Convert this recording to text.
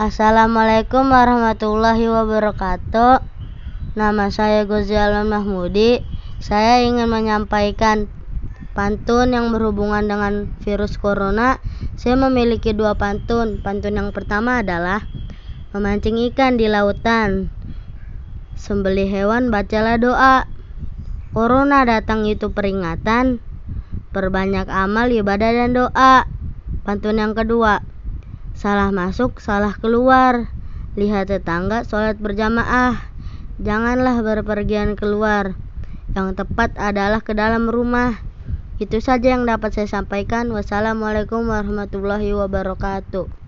Assalamualaikum warahmatullahi wabarakatuh. Nama saya Gozi Alman Mahmudi. Saya ingin menyampaikan pantun yang berhubungan dengan virus corona. Saya memiliki dua pantun. Pantun yang pertama adalah memancing ikan di lautan. Sembelih hewan bacalah doa. Corona datang itu peringatan. Perbanyak amal, ibadah dan doa. Pantun yang kedua Salah masuk, salah keluar. Lihat tetangga sholat berjamaah. Janganlah berpergian keluar. Yang tepat adalah ke dalam rumah. Itu saja yang dapat saya sampaikan. Wassalamualaikum warahmatullahi wabarakatuh.